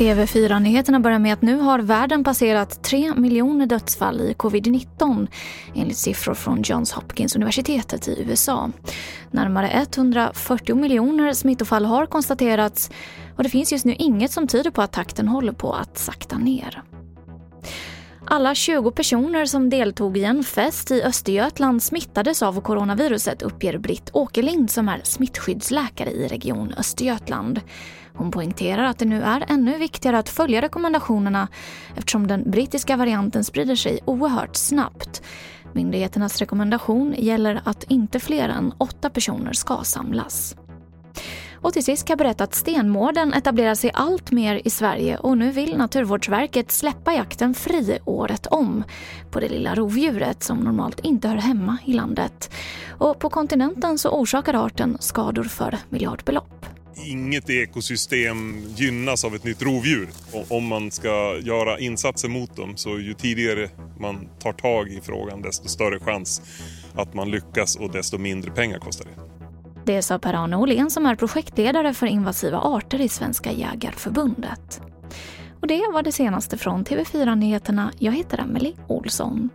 TV4-nyheterna börjar med att nu har världen passerat 3 miljoner dödsfall i covid-19 enligt siffror från Johns Hopkins universitetet i USA. Närmare 140 miljoner smittofall har konstaterats och det finns just nu inget som tyder på att takten håller på att sakta ner. Alla 20 personer som deltog i en fest i Östergötland smittades av coronaviruset uppger Britt Åkerlind som är smittskyddsläkare i Region Östergötland. Hon poängterar att det nu är ännu viktigare att följa rekommendationerna eftersom den brittiska varianten sprider sig oerhört snabbt. Myndigheternas rekommendation gäller att inte fler än åtta personer ska samlas. Och till sist kan jag berätta att stenmården etablerar sig allt mer i Sverige och nu vill Naturvårdsverket släppa jakten fri året om på det lilla rovdjuret som normalt inte hör hemma i landet. Och på kontinenten så orsakar arten skador för miljardbelopp inget ekosystem gynnas av ett nytt rovdjur. Och om man ska göra insatser mot dem så ju tidigare man tar tag i frågan desto större chans att man lyckas och desto mindre pengar kostar det. Det sa Per-Arne Åhlén som är projektledare för invasiva arter i Svenska Jägarförbundet. Och det var det senaste från TV4 Nyheterna. Jag heter Emily Olsson.